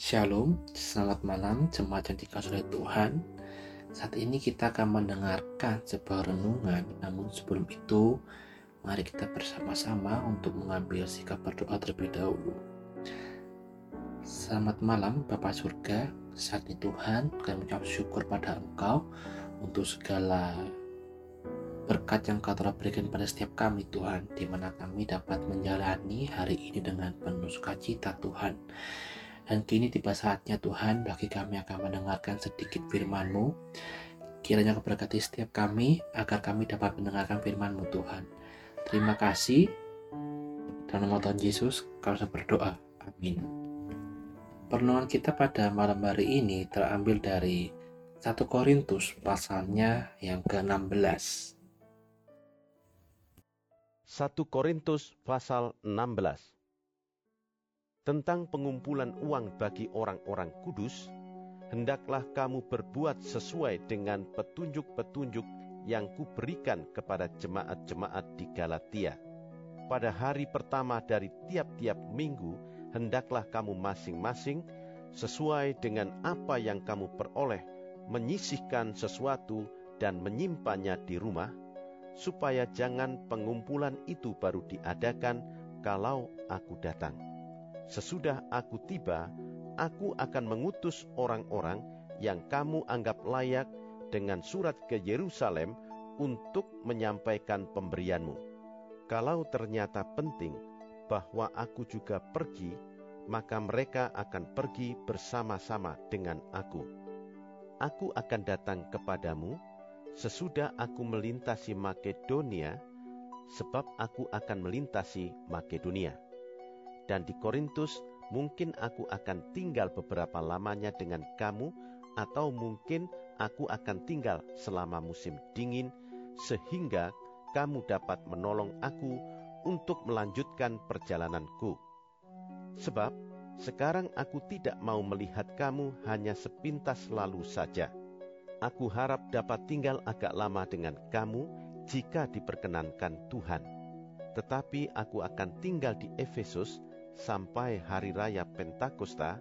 Shalom, selamat malam jemaat yang dikasih oleh Tuhan. Saat ini kita akan mendengarkan sebuah renungan, namun sebelum itu mari kita bersama-sama untuk mengambil sikap berdoa terlebih dahulu. Selamat malam Bapak Surga, saat ini Tuhan kami mengucap syukur pada Engkau untuk segala berkat yang kau telah berikan pada setiap kami Tuhan, di mana kami dapat menjalani hari ini dengan penuh sukacita Tuhan. Dan kini tiba saatnya Tuhan bagi kami akan mendengarkan sedikit firman-Mu. Kiranya keberkati setiap kami agar kami dapat mendengarkan firman-Mu Tuhan. Terima kasih. Dalam nama Tuhan Yesus kami berdoa. Amin. Pernuan kita pada malam hari ini terambil dari 1 Korintus pasalnya yang ke-16. 1 Korintus pasal 16 tentang pengumpulan uang bagi orang-orang kudus, hendaklah kamu berbuat sesuai dengan petunjuk-petunjuk yang kuberikan kepada jemaat-jemaat di Galatia. Pada hari pertama dari tiap-tiap minggu, hendaklah kamu masing-masing sesuai dengan apa yang kamu peroleh, menyisihkan sesuatu dan menyimpannya di rumah, supaya jangan pengumpulan itu baru diadakan kalau aku datang Sesudah aku tiba, aku akan mengutus orang-orang yang kamu anggap layak dengan surat ke Yerusalem untuk menyampaikan pemberianmu. Kalau ternyata penting bahwa aku juga pergi, maka mereka akan pergi bersama-sama dengan aku. Aku akan datang kepadamu sesudah aku melintasi Makedonia, sebab aku akan melintasi Makedonia dan di Korintus mungkin aku akan tinggal beberapa lamanya dengan kamu, atau mungkin aku akan tinggal selama musim dingin, sehingga kamu dapat menolong aku untuk melanjutkan perjalananku. Sebab sekarang aku tidak mau melihat kamu hanya sepintas lalu saja. Aku harap dapat tinggal agak lama dengan kamu jika diperkenankan Tuhan. Tetapi aku akan tinggal di Efesus sampai hari raya Pentakosta,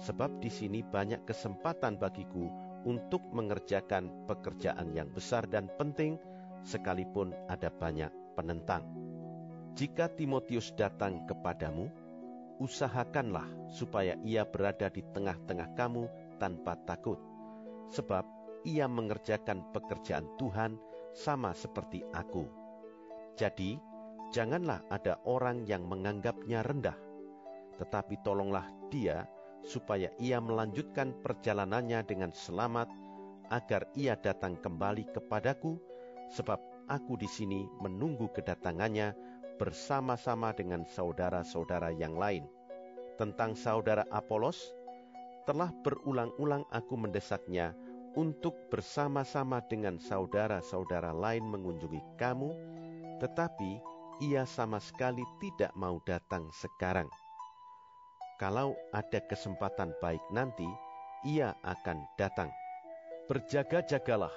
sebab di sini banyak kesempatan bagiku untuk mengerjakan pekerjaan yang besar dan penting, sekalipun ada banyak penentang. Jika Timotius datang kepadamu, usahakanlah supaya ia berada di tengah-tengah kamu tanpa takut, sebab ia mengerjakan pekerjaan Tuhan sama seperti aku. Jadi, janganlah ada orang yang menganggapnya rendah, tetapi tolonglah dia supaya ia melanjutkan perjalanannya dengan selamat, agar ia datang kembali kepadaku, sebab aku di sini menunggu kedatangannya bersama-sama dengan saudara-saudara yang lain. Tentang saudara Apolos, telah berulang-ulang aku mendesaknya untuk bersama-sama dengan saudara-saudara lain mengunjungi kamu, tetapi ia sama sekali tidak mau datang sekarang kalau ada kesempatan baik nanti, ia akan datang. Berjaga-jagalah,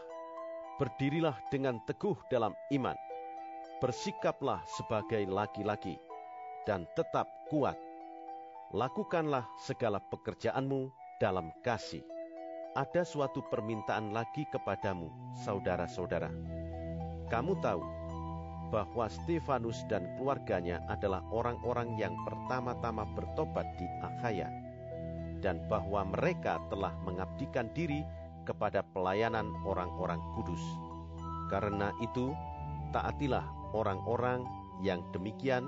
berdirilah dengan teguh dalam iman, bersikaplah sebagai laki-laki, dan tetap kuat. Lakukanlah segala pekerjaanmu dalam kasih. Ada suatu permintaan lagi kepadamu, saudara-saudara. Kamu tahu bahwa Stefanus dan keluarganya adalah orang-orang yang pertama-tama bertobat di Akhaya, dan bahwa mereka telah mengabdikan diri kepada pelayanan orang-orang kudus. Karena itu, taatilah orang-orang yang demikian,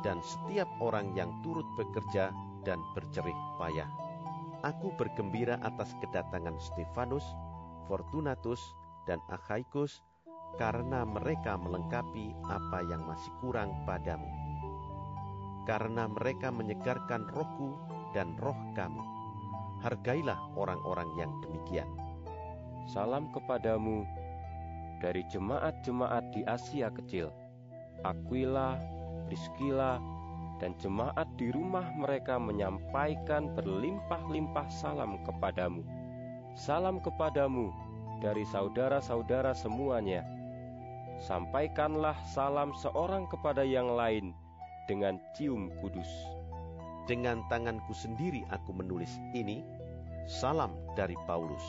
dan setiap orang yang turut bekerja dan bercerih payah. Aku bergembira atas kedatangan Stefanus, Fortunatus, dan Akhaikus karena mereka melengkapi apa yang masih kurang padamu. Karena mereka menyegarkan rohku dan roh kamu. Hargailah orang-orang yang demikian. Salam kepadamu dari jemaat-jemaat di Asia Kecil. Aquila, Priscila, dan jemaat di rumah mereka menyampaikan berlimpah-limpah salam kepadamu. Salam kepadamu dari saudara-saudara semuanya sampaikanlah salam seorang kepada yang lain dengan cium kudus. Dengan tanganku sendiri aku menulis ini, salam dari Paulus.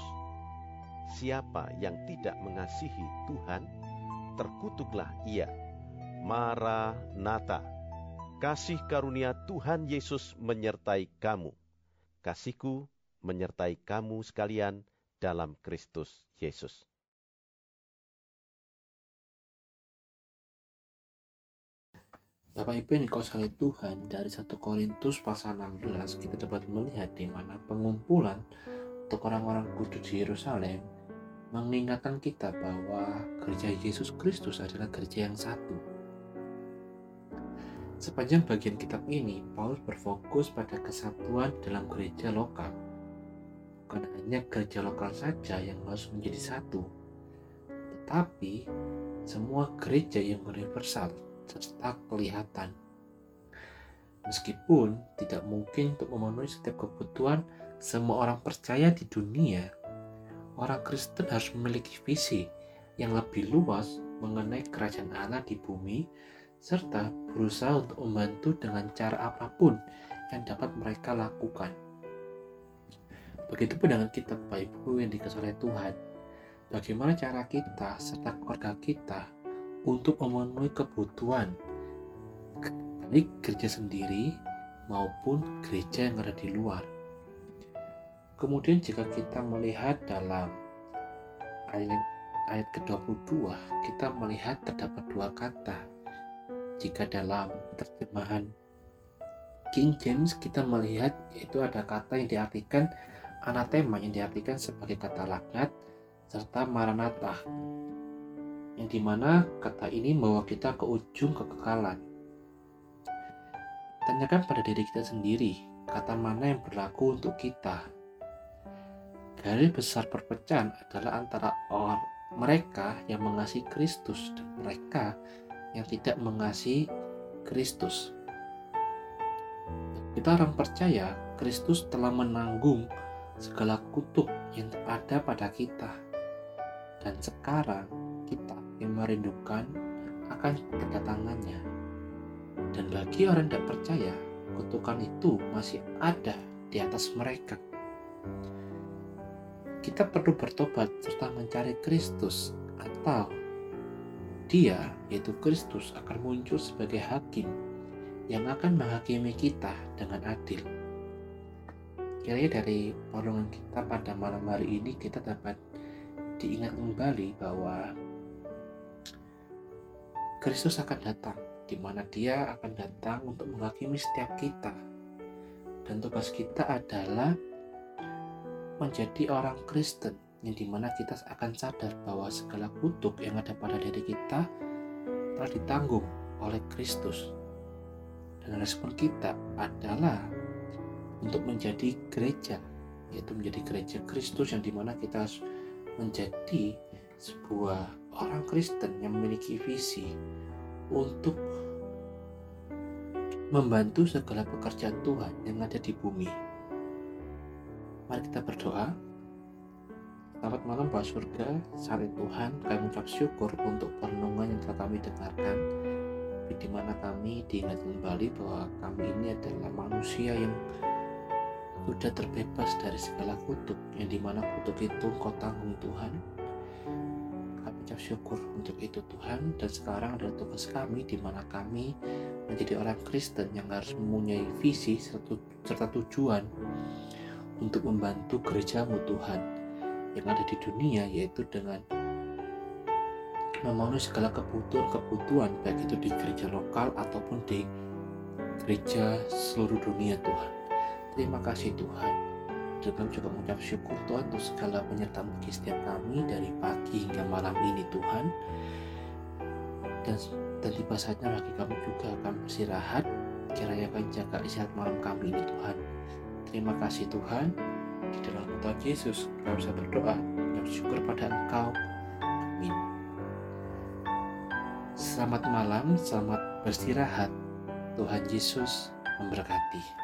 Siapa yang tidak mengasihi Tuhan, terkutuklah ia. Maranatha. Kasih karunia Tuhan Yesus menyertai kamu. Kasihku menyertai kamu sekalian dalam Kristus Yesus. Bapak Ibu yang dikasihi Tuhan dari 1 Korintus pasal 16 kita dapat melihat di mana pengumpulan untuk orang-orang kudus di Yerusalem mengingatkan kita bahwa gereja Yesus Kristus adalah gereja yang satu. Sepanjang bagian kitab ini, Paulus berfokus pada kesatuan dalam gereja lokal. Bukan hanya gereja lokal saja yang harus menjadi satu, tetapi semua gereja yang universal serta kelihatan. Meskipun tidak mungkin untuk memenuhi setiap kebutuhan semua orang percaya di dunia, orang Kristen harus memiliki visi yang lebih luas mengenai kerajaan Allah di bumi serta berusaha untuk membantu dengan cara apa pun yang dapat mereka lakukan. Begitupun dengan kita Bapak Ibu yang dikasih Tuhan. Bagaimana cara kita serta keluarga kita untuk memenuhi kebutuhan baik gereja sendiri maupun gereja yang ada di luar. Kemudian jika kita melihat dalam ayat ayat ke-22, kita melihat terdapat dua kata. Jika dalam terjemahan King James kita melihat itu ada kata yang diartikan anatema yang diartikan sebagai kata laknat serta maranatha yang di mana kata ini membawa kita ke ujung kekekalan. Tanyakan pada diri kita sendiri, kata mana yang berlaku untuk kita. Garis besar perpecahan adalah antara orang mereka yang mengasihi Kristus dan mereka yang tidak mengasihi Kristus. Kita orang percaya Kristus telah menanggung segala kutuk yang ada pada kita. Dan sekarang kita yang merindukan akan kedatangannya. Dan bagi orang tidak percaya, kutukan itu masih ada di atas mereka. Kita perlu bertobat serta mencari Kristus atau dia, yaitu Kristus, akan muncul sebagai hakim yang akan menghakimi kita dengan adil. Kiranya dari perolongan kita pada malam hari ini kita dapat diingat kembali bahwa Kristus akan datang, di mana Dia akan datang untuk menghakimi setiap kita. Dan tugas kita adalah menjadi orang Kristen, yang di mana kita akan sadar bahwa segala kutuk yang ada pada diri kita telah ditanggung oleh Kristus. Dan respon kita adalah untuk menjadi gereja, yaitu menjadi gereja Kristus yang di mana kita menjadi sebuah orang Kristen yang memiliki visi untuk membantu segala pekerjaan Tuhan yang ada di bumi. Mari kita berdoa. Selamat malam Pak Surga, saling Tuhan, kami mengucap syukur untuk perenungan yang telah kami dengarkan di mana kami diingat kembali bahwa kami ini adalah manusia yang sudah terbebas dari segala kutuk yang di mana kutuk itu kau tanggung Tuhan mengucap syukur untuk itu Tuhan dan sekarang adalah tugas kami di mana kami menjadi orang Kristen yang harus mempunyai visi serta tujuan untuk membantu gerejamu Tuhan yang ada di dunia yaitu dengan memenuhi segala kebutuhan-kebutuhan baik itu di gereja lokal ataupun di gereja seluruh dunia Tuhan. Terima kasih Tuhan. Kami juga mengucap syukur Tuhan untuk segala penyertaan bagi setiap kami dari pagi hingga malam ini Tuhan. Dan, dan tiba saatnya bagi kami juga akan beristirahat. Kiranya akan jaga istirahat malam kami ini Tuhan. Terima kasih Tuhan. Di dalam Tuhan Yesus kami bisa berdoa dan bersyukur pada Engkau. Amin. Selamat malam, selamat beristirahat. Tuhan Yesus memberkati.